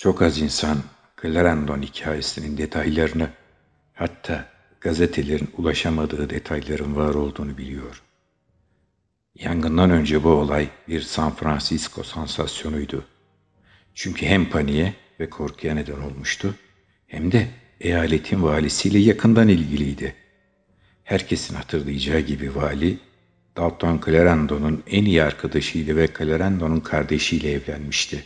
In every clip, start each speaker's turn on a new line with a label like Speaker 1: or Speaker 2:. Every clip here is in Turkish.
Speaker 1: Çok az insan Clarendon hikayesinin detaylarını, hatta gazetelerin ulaşamadığı detayların var olduğunu biliyor. Yangından önce bu olay bir San Francisco sansasyonuydu. Çünkü hem paniğe ve korkuya neden olmuştu, hem de eyaletin valisiyle yakından ilgiliydi. Herkesin hatırlayacağı gibi vali, Dalton Clarendon'un en iyi arkadaşıydı ve Clarendon'un kardeşiyle evlenmişti.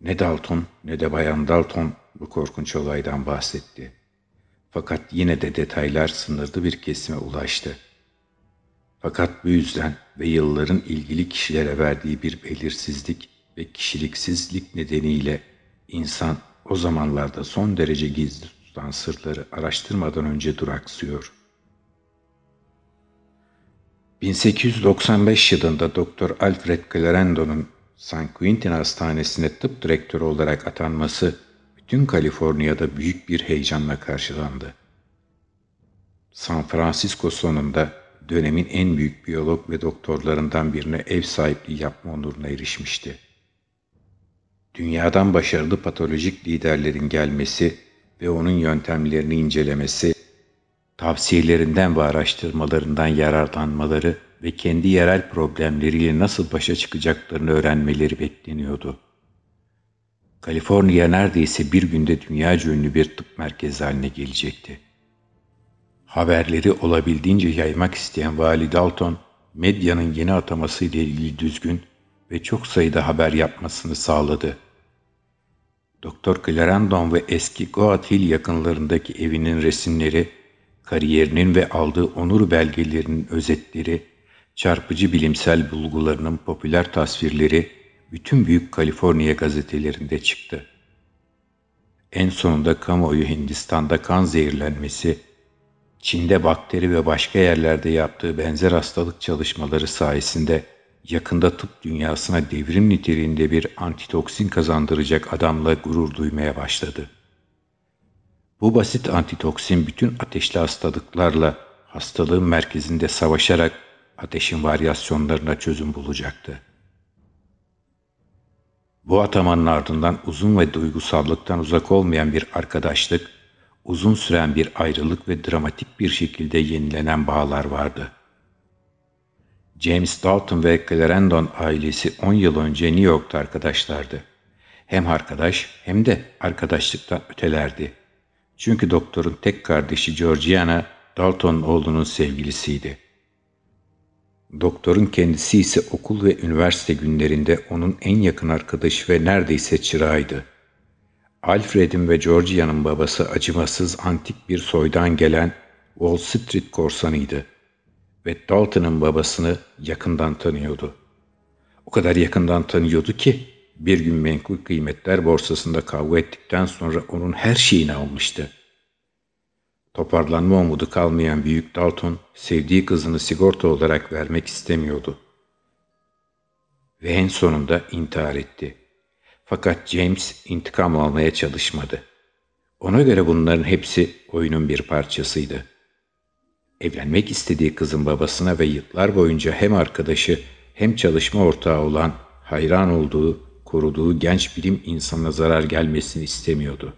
Speaker 1: Ne Dalton ne de Bayan Dalton bu korkunç olaydan bahsetti. Fakat yine de detaylar sınırlı bir kesime ulaştı. Fakat bu yüzden ve yılların ilgili kişilere verdiği bir belirsizlik ve kişiliksizlik nedeniyle insan o zamanlarda son derece gizli tutulan sırları araştırmadan önce duraksıyor. 1895 yılında Doktor Alfred Clarendon'un San Quentin Hastanesi'ne tıp direktörü olarak atanması bütün Kaliforniya'da büyük bir heyecanla karşılandı. San Francisco sonunda dönemin en büyük biyolog ve doktorlarından birine ev sahipliği yapma onuruna erişmişti. Dünyadan başarılı patolojik liderlerin gelmesi ve onun yöntemlerini incelemesi, tavsiyelerinden ve araştırmalarından yararlanmaları ve kendi yerel problemleriyle nasıl başa çıkacaklarını öğrenmeleri bekleniyordu. Kaliforniya neredeyse bir günde dünyaca ünlü bir tıp merkezi haline gelecekti. Haberleri olabildiğince yaymak isteyen Vali Dalton, medyanın yeni ataması ile ilgili düzgün ve çok sayıda haber yapmasını sağladı. Doktor Clarendon ve eski Goat Hill yakınlarındaki evinin resimleri, kariyerinin ve aldığı onur belgelerinin özetleri, çarpıcı bilimsel bulgularının popüler tasvirleri bütün büyük Kaliforniya gazetelerinde çıktı. En sonunda kamuoyu Hindistan'da kan zehirlenmesi, Çin'de bakteri ve başka yerlerde yaptığı benzer hastalık çalışmaları sayesinde yakında tıp dünyasına devrim niteliğinde bir antitoksin kazandıracak adamla gurur duymaya başladı. Bu basit antitoksin bütün ateşli hastalıklarla hastalığın merkezinde savaşarak ateşin varyasyonlarına çözüm bulacaktı. Bu atamanın ardından uzun ve duygusallıktan uzak olmayan bir arkadaşlık, uzun süren bir ayrılık ve dramatik bir şekilde yenilenen bağlar vardı. James Dalton ve Clarendon ailesi 10 yıl önce New York'ta arkadaşlardı. Hem arkadaş hem de arkadaşlıktan ötelerdi. Çünkü doktorun tek kardeşi Georgiana, Dalton oğlunun sevgilisiydi. Doktorun kendisi ise okul ve üniversite günlerinde onun en yakın arkadaşı ve neredeyse çırağıydı. Alfred'in ve Georgia'nın babası acımasız antik bir soydan gelen Wall Street korsanıydı ve Dalton'ın babasını yakından tanıyordu. O kadar yakından tanıyordu ki bir gün menkul kıymetler borsasında kavga ettikten sonra onun her şeyini almıştı. Toparlanma umudu kalmayan büyük Dalton, sevdiği kızını sigorta olarak vermek istemiyordu. Ve en sonunda intihar etti. Fakat James intikam almaya çalışmadı. Ona göre bunların hepsi oyunun bir parçasıydı. Evlenmek istediği kızın babasına ve yıllar boyunca hem arkadaşı hem çalışma ortağı olan, hayran olduğu, koruduğu genç bilim insanına zarar gelmesini istemiyordu.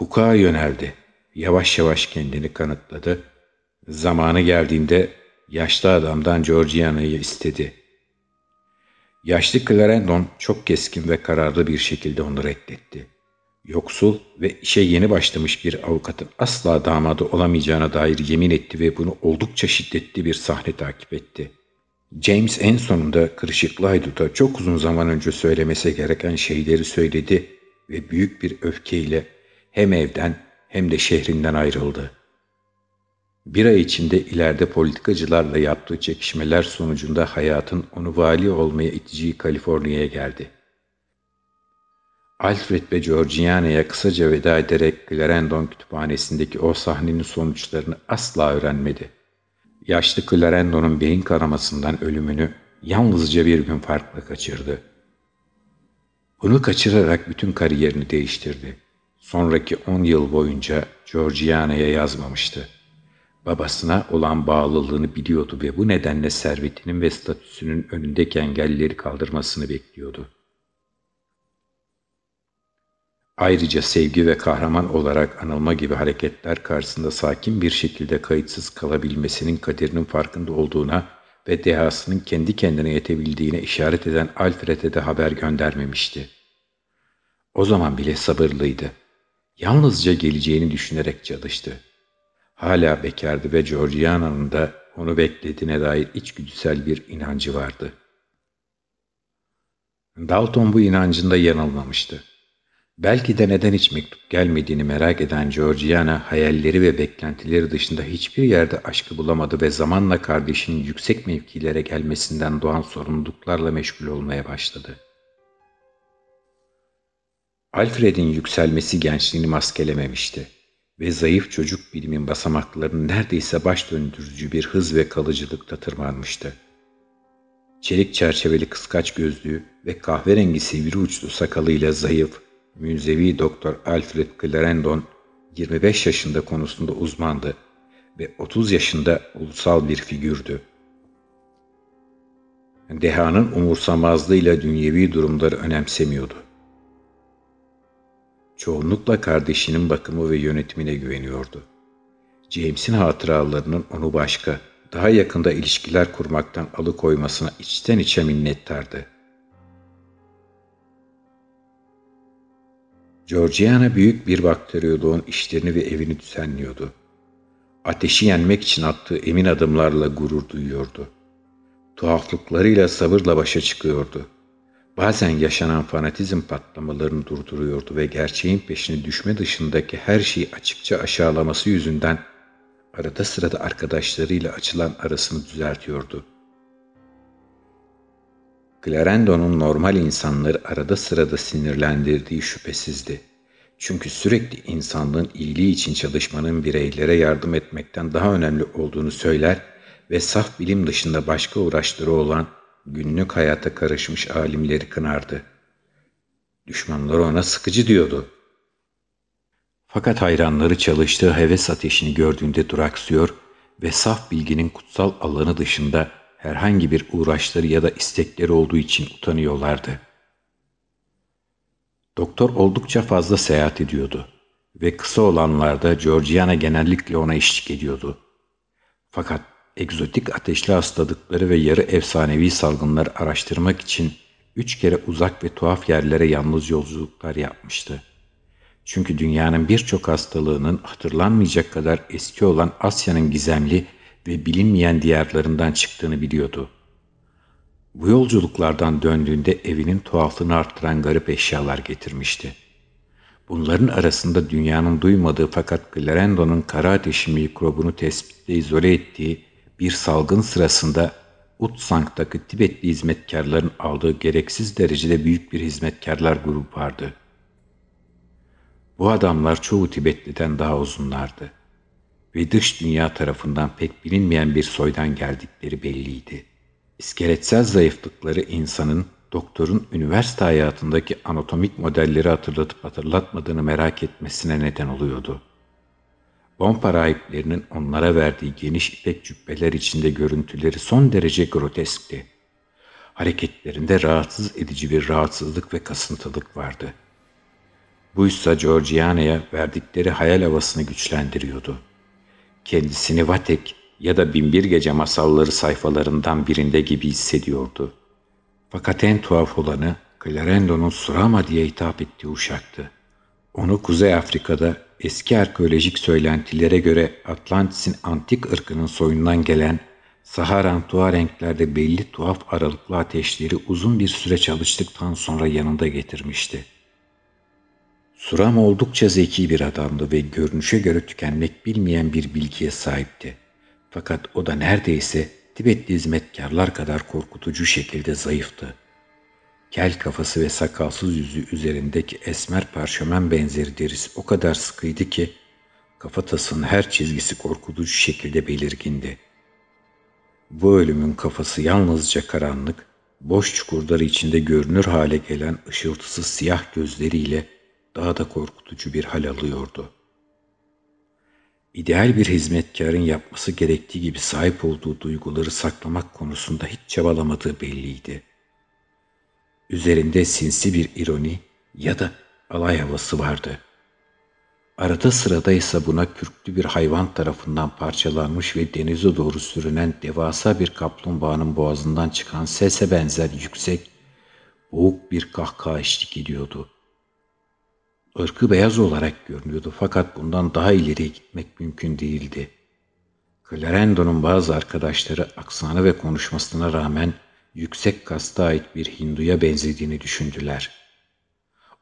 Speaker 1: Hukuka yöneldi. Yavaş yavaş kendini kanıtladı. Zamanı geldiğinde yaşlı adamdan Georgiana'yı istedi. Yaşlı Clarendon çok keskin ve kararlı bir şekilde onu reddetti. Yoksul ve işe yeni başlamış bir avukatın asla damadı olamayacağına dair yemin etti ve bunu oldukça şiddetli bir sahne takip etti. James en sonunda kırışıklı hayduta çok uzun zaman önce söylemesi gereken şeyleri söyledi ve büyük bir öfkeyle hem evden hem de şehrinden ayrıldı. Bir ay içinde ileride politikacılarla yaptığı çekişmeler sonucunda hayatın onu vali olmaya iteceği Kaliforniya'ya geldi. Alfred ve Georgiana'ya kısaca veda ederek Clarendon kütüphanesindeki o sahnenin sonuçlarını asla öğrenmedi. Yaşlı Clarendon'un beyin kanamasından ölümünü yalnızca bir gün farklı kaçırdı. Bunu kaçırarak bütün kariyerini değiştirdi. Sonraki on yıl boyunca Georgiana'ya yazmamıştı. Babasına olan bağlılığını biliyordu ve bu nedenle servetinin ve statüsünün önündeki engelleri kaldırmasını bekliyordu. Ayrıca sevgi ve kahraman olarak anılma gibi hareketler karşısında sakin bir şekilde kayıtsız kalabilmesinin kaderinin farkında olduğuna ve dehasının kendi kendine yetebildiğine işaret eden Alfred'e de haber göndermemişti. O zaman bile sabırlıydı. Yalnızca geleceğini düşünerek çalıştı. Hala bekardı ve Georgiana'nın da onu beklediğine dair içgüdüsel bir inancı vardı. Dalton bu inancında yanılmamıştı. Belki de neden hiç mektup gelmediğini merak eden Georgiana hayalleri ve beklentileri dışında hiçbir yerde aşkı bulamadı ve zamanla kardeşinin yüksek mevkilere gelmesinden doğan sorumluluklarla meşgul olmaya başladı. Alfred'in yükselmesi gençliğini maskelememişti ve zayıf çocuk bilimin basamaklarını neredeyse baş döndürücü bir hız ve kalıcılıkta tırmanmıştı. Çelik çerçeveli kıskaç gözlüğü ve kahverengi sivri uçlu sakalıyla zayıf, Münzevi Doktor Alfred Clarendon 25 yaşında konusunda uzmandı ve 30 yaşında ulusal bir figürdü. Deha'nın umursamazlığıyla dünyevi durumları önemsemiyordu. Çoğunlukla kardeşinin bakımı ve yönetimine güveniyordu. James'in hatıralarının onu başka, daha yakında ilişkiler kurmaktan alıkoymasına içten içe minnettardı. Georgiana büyük bir bakteriyoloğun işlerini ve evini düzenliyordu. Ateşi yenmek için attığı emin adımlarla gurur duyuyordu. Tuhaflıklarıyla sabırla başa çıkıyordu. Bazen yaşanan fanatizm patlamalarını durduruyordu ve gerçeğin peşine düşme dışındaki her şeyi açıkça aşağılaması yüzünden arada sırada arkadaşlarıyla açılan arasını düzeltiyordu. Clarendon'un normal insanları arada sırada sinirlendirdiği şüphesizdi. Çünkü sürekli insanlığın iyiliği için çalışmanın bireylere yardım etmekten daha önemli olduğunu söyler ve saf bilim dışında başka uğraşları olan günlük hayata karışmış alimleri kınardı. Düşmanları ona sıkıcı diyordu. Fakat hayranları çalıştığı heves ateşini gördüğünde duraksıyor ve saf bilginin kutsal alanı dışında herhangi bir uğraşları ya da istekleri olduğu için utanıyorlardı. Doktor oldukça fazla seyahat ediyordu ve kısa olanlarda Georgiana genellikle ona eşlik ediyordu. Fakat egzotik ateşli hastalıkları ve yarı efsanevi salgınları araştırmak için üç kere uzak ve tuhaf yerlere yalnız yolculuklar yapmıştı. Çünkü dünyanın birçok hastalığının hatırlanmayacak kadar eski olan Asya'nın gizemli ve bilinmeyen diyarlarından çıktığını biliyordu. Bu yolculuklardan döndüğünde evinin tuhaflığını arttıran garip eşyalar getirmişti. Bunların arasında dünyanın duymadığı fakat Clarendon'un kara ateşi mikrobunu tespitte izole ettiği bir salgın sırasında Utsang'daki Tibetli hizmetkarların aldığı gereksiz derecede büyük bir hizmetkarlar grubu vardı. Bu adamlar çoğu Tibetli'den daha uzunlardı ve dış dünya tarafından pek bilinmeyen bir soydan geldikleri belliydi. İskeletsel zayıflıkları insanın doktorun üniversite hayatındaki anatomik modelleri hatırlatıp hatırlatmadığını merak etmesine neden oluyordu. Bompa rahiplerinin onlara verdiği geniş ipek cübbeler içinde görüntüleri son derece groteskti. Hareketlerinde rahatsız edici bir rahatsızlık ve kasıntılık vardı. Buysa Georgiana'ya verdikleri hayal havasını güçlendiriyordu. Kendisini Vatek ya da Binbir Gece masalları sayfalarından birinde gibi hissediyordu. Fakat en tuhaf olanı Clarendo'nun Surama diye hitap ettiği uşaktı. Onu Kuzey Afrika'da eski arkeolojik söylentilere göre Atlantis'in antik ırkının soyundan gelen Saharan renklerde belli tuhaf aralıklı ateşleri uzun bir süre çalıştıktan sonra yanında getirmişti. Suram oldukça zeki bir adamdı ve görünüşe göre tükenmek bilmeyen bir bilgiye sahipti. Fakat o da neredeyse Tibetli hizmetkarlar kadar korkutucu şekilde zayıftı. Kel kafası ve sakalsız yüzü üzerindeki esmer parşömen benzeri derisi o kadar sıkıydı ki kafatasının her çizgisi korkutucu şekilde belirgindi. Bu ölümün kafası yalnızca karanlık, boş çukurları içinde görünür hale gelen ışıltısız siyah gözleriyle daha da korkutucu bir hal alıyordu. İdeal bir hizmetkarın yapması gerektiği gibi sahip olduğu duyguları saklamak konusunda hiç çabalamadığı belliydi. Üzerinde sinsi bir ironi ya da alay havası vardı. Arada sırada ise buna kürklü bir hayvan tarafından parçalanmış ve denize doğru sürünen devasa bir kaplumbağanın boğazından çıkan sese benzer yüksek, boğuk bir kahkaha eşlik ediyordu. Irkı beyaz olarak görünüyordu fakat bundan daha ileriye gitmek mümkün değildi. Clarendo'nun bazı arkadaşları aksanı ve konuşmasına rağmen yüksek kasta ait bir Hindu'ya benzediğini düşündüler.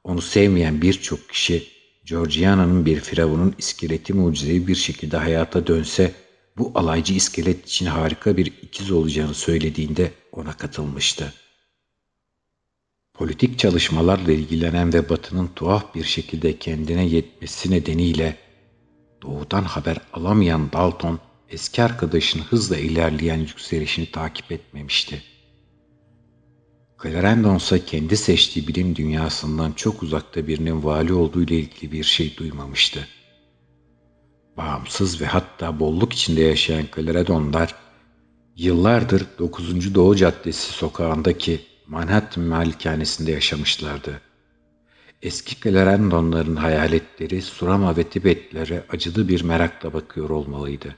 Speaker 1: Onu sevmeyen birçok kişi Georgiana'nın bir firavunun iskeleti mucizevi bir şekilde hayata dönse bu alaycı iskelet için harika bir ikiz olacağını söylediğinde ona katılmıştı. Politik çalışmalarla ilgilenen ve Batı'nın tuhaf bir şekilde kendine yetmesi nedeniyle doğudan haber alamayan Dalton eski arkadaşının hızla ilerleyen yükselişini takip etmemişti. Clarendon ise kendi seçtiği bilim dünyasından çok uzakta birinin vali olduğu ile ilgili bir şey duymamıştı. Bağımsız ve hatta bolluk içinde yaşayan Clarendonlar yıllardır 9. Doğu Caddesi sokağındaki Manhattan malikanesinde yaşamışlardı. Eski Clarendonların hayaletleri Surama ve Tibetlere acılı bir merakla bakıyor olmalıydı.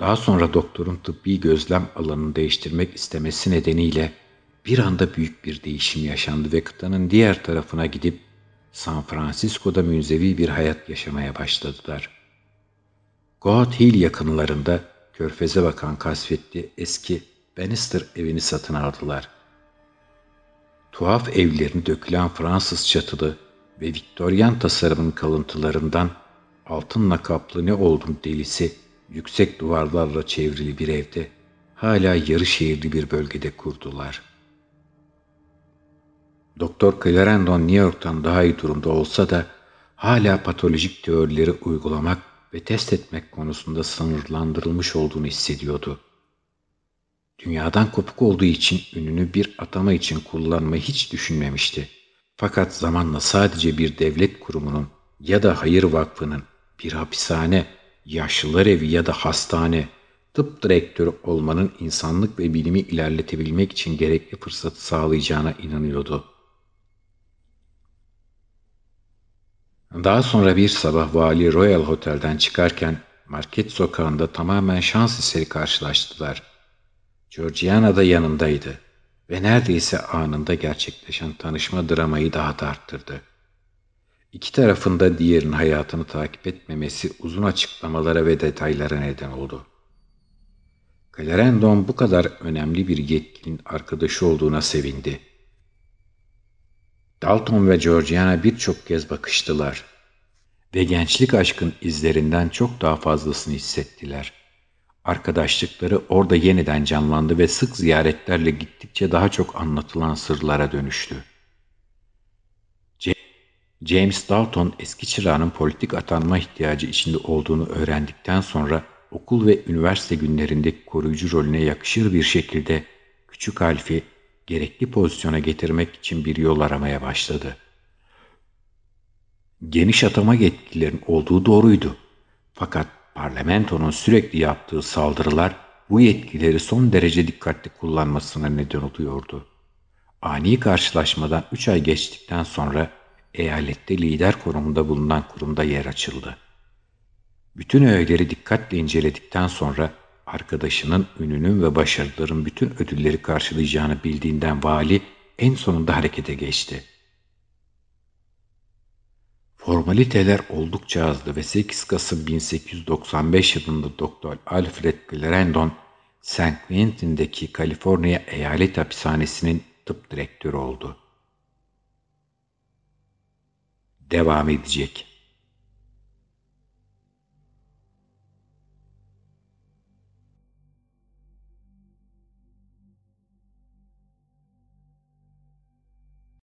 Speaker 1: Daha sonra doktorun tıbbi gözlem alanını değiştirmek istemesi nedeniyle bir anda büyük bir değişim yaşandı ve kıtanın diğer tarafına gidip San Francisco'da münzevi bir hayat yaşamaya başladılar. Goat Hill yakınlarında körfeze bakan kasvetli eski Bannister evini satın aldılar. Tuhaf evlerin dökülen Fransız çatılı ve Viktoryan tasarımın kalıntılarından altınla kaplı ne oldum delisi yüksek duvarlarla çevrili bir evde hala yarı şehirli bir bölgede kurdular.'' Doktor Clarendon New York'tan daha iyi durumda olsa da hala patolojik teorileri uygulamak ve test etmek konusunda sınırlandırılmış olduğunu hissediyordu. Dünyadan kopuk olduğu için ününü bir atama için kullanmayı hiç düşünmemişti. Fakat zamanla sadece bir devlet kurumunun ya da hayır vakfının bir hapishane, yaşlılar evi ya da hastane, tıp direktörü olmanın insanlık ve bilimi ilerletebilmek için gerekli fırsatı sağlayacağına inanıyordu. Daha sonra bir sabah vali Royal Hotel'den çıkarken market sokağında tamamen şans eseri karşılaştılar. Georgiana da yanındaydı ve neredeyse anında gerçekleşen tanışma dramayı daha da arttırdı. İki tarafında diğerinin hayatını takip etmemesi uzun açıklamalara ve detaylara neden oldu. Clarendon bu kadar önemli bir yetkinin arkadaşı olduğuna sevindi. Dalton ve Georgiana birçok kez bakıştılar ve gençlik aşkın izlerinden çok daha fazlasını hissettiler. Arkadaşlıkları orada yeniden canlandı ve sık ziyaretlerle gittikçe daha çok anlatılan sırlara dönüştü. James Dalton eski çırağının politik atanma ihtiyacı içinde olduğunu öğrendikten sonra okul ve üniversite günlerindeki koruyucu rolüne yakışır bir şekilde küçük Alf'i gerekli pozisyona getirmek için bir yol aramaya başladı. Geniş atama yetkilerin olduğu doğruydu. Fakat parlamentonun sürekli yaptığı saldırılar bu yetkileri son derece dikkatli kullanmasına neden oluyordu. Ani karşılaşmadan 3 ay geçtikten sonra eyalette lider konumunda bulunan kurumda yer açıldı. Bütün öğeleri dikkatle inceledikten sonra arkadaşının ününün ve başarıların bütün ödülleri karşılayacağını bildiğinden vali en sonunda harekete geçti. Formaliteler oldukça azdı ve 8 Kasım 1895 yılında Doktor Alfred Clarendon, St. Quentin'deki Kaliforniya Eyalet Hapishanesi'nin tıp direktörü oldu. Devam edecek.